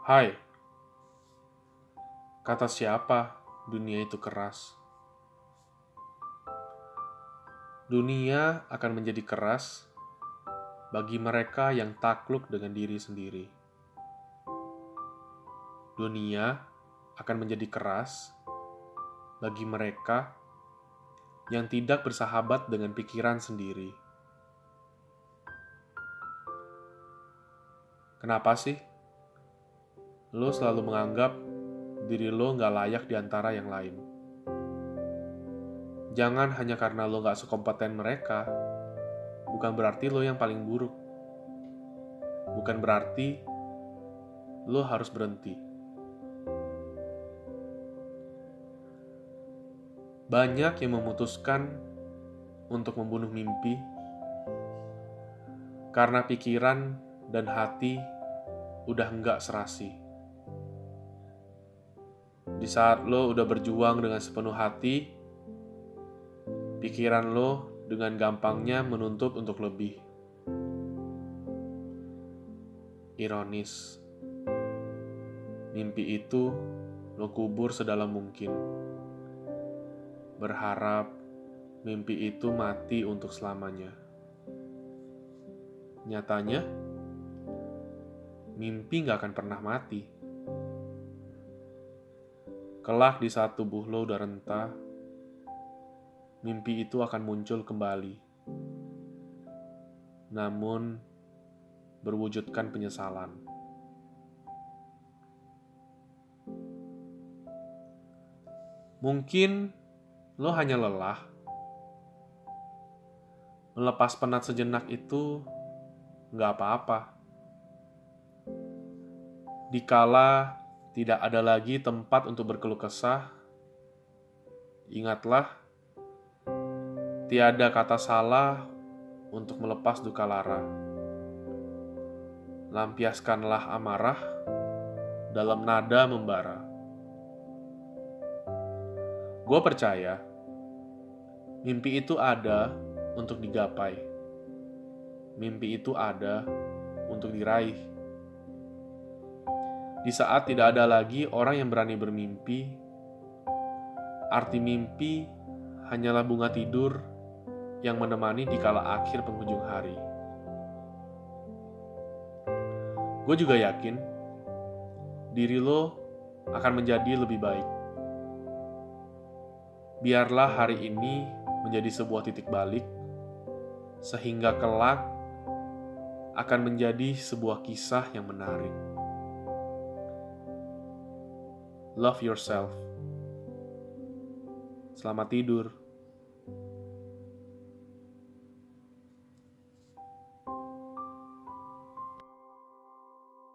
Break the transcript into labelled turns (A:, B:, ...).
A: Hai, kata siapa dunia itu keras? Dunia akan menjadi keras bagi mereka yang takluk dengan diri sendiri. Dunia akan menjadi keras bagi mereka yang tidak bersahabat dengan pikiran sendiri. Kenapa sih? Lo selalu menganggap diri lo nggak layak di antara yang lain. Jangan hanya karena lo nggak sekompeten mereka, bukan berarti lo yang paling buruk. Bukan berarti lo harus berhenti. Banyak yang memutuskan untuk membunuh mimpi karena pikiran dan hati udah enggak serasi. Di saat lo udah berjuang dengan sepenuh hati, pikiran lo dengan gampangnya menuntut untuk lebih. Ironis, mimpi itu lo kubur sedalam mungkin. Berharap mimpi itu mati untuk selamanya. Nyatanya, mimpi gak akan pernah mati. Kelak di saat tubuh lo udah rentah, mimpi itu akan muncul kembali. Namun, berwujudkan penyesalan. Mungkin lo hanya lelah. Melepas penat sejenak itu nggak apa-apa. Dikala tidak ada lagi tempat untuk berkeluh kesah, ingatlah, tiada kata salah untuk melepas duka lara. Lampiaskanlah amarah dalam nada membara. Gue percaya, mimpi itu ada untuk digapai. Mimpi itu ada untuk diraih. Di saat tidak ada lagi orang yang berani bermimpi, arti mimpi hanyalah bunga tidur yang menemani di kala akhir penghujung hari. Gue juga yakin diri lo akan menjadi lebih baik. Biarlah hari ini menjadi sebuah titik balik, sehingga kelak akan menjadi sebuah kisah yang menarik. Love yourself. Selamat tidur.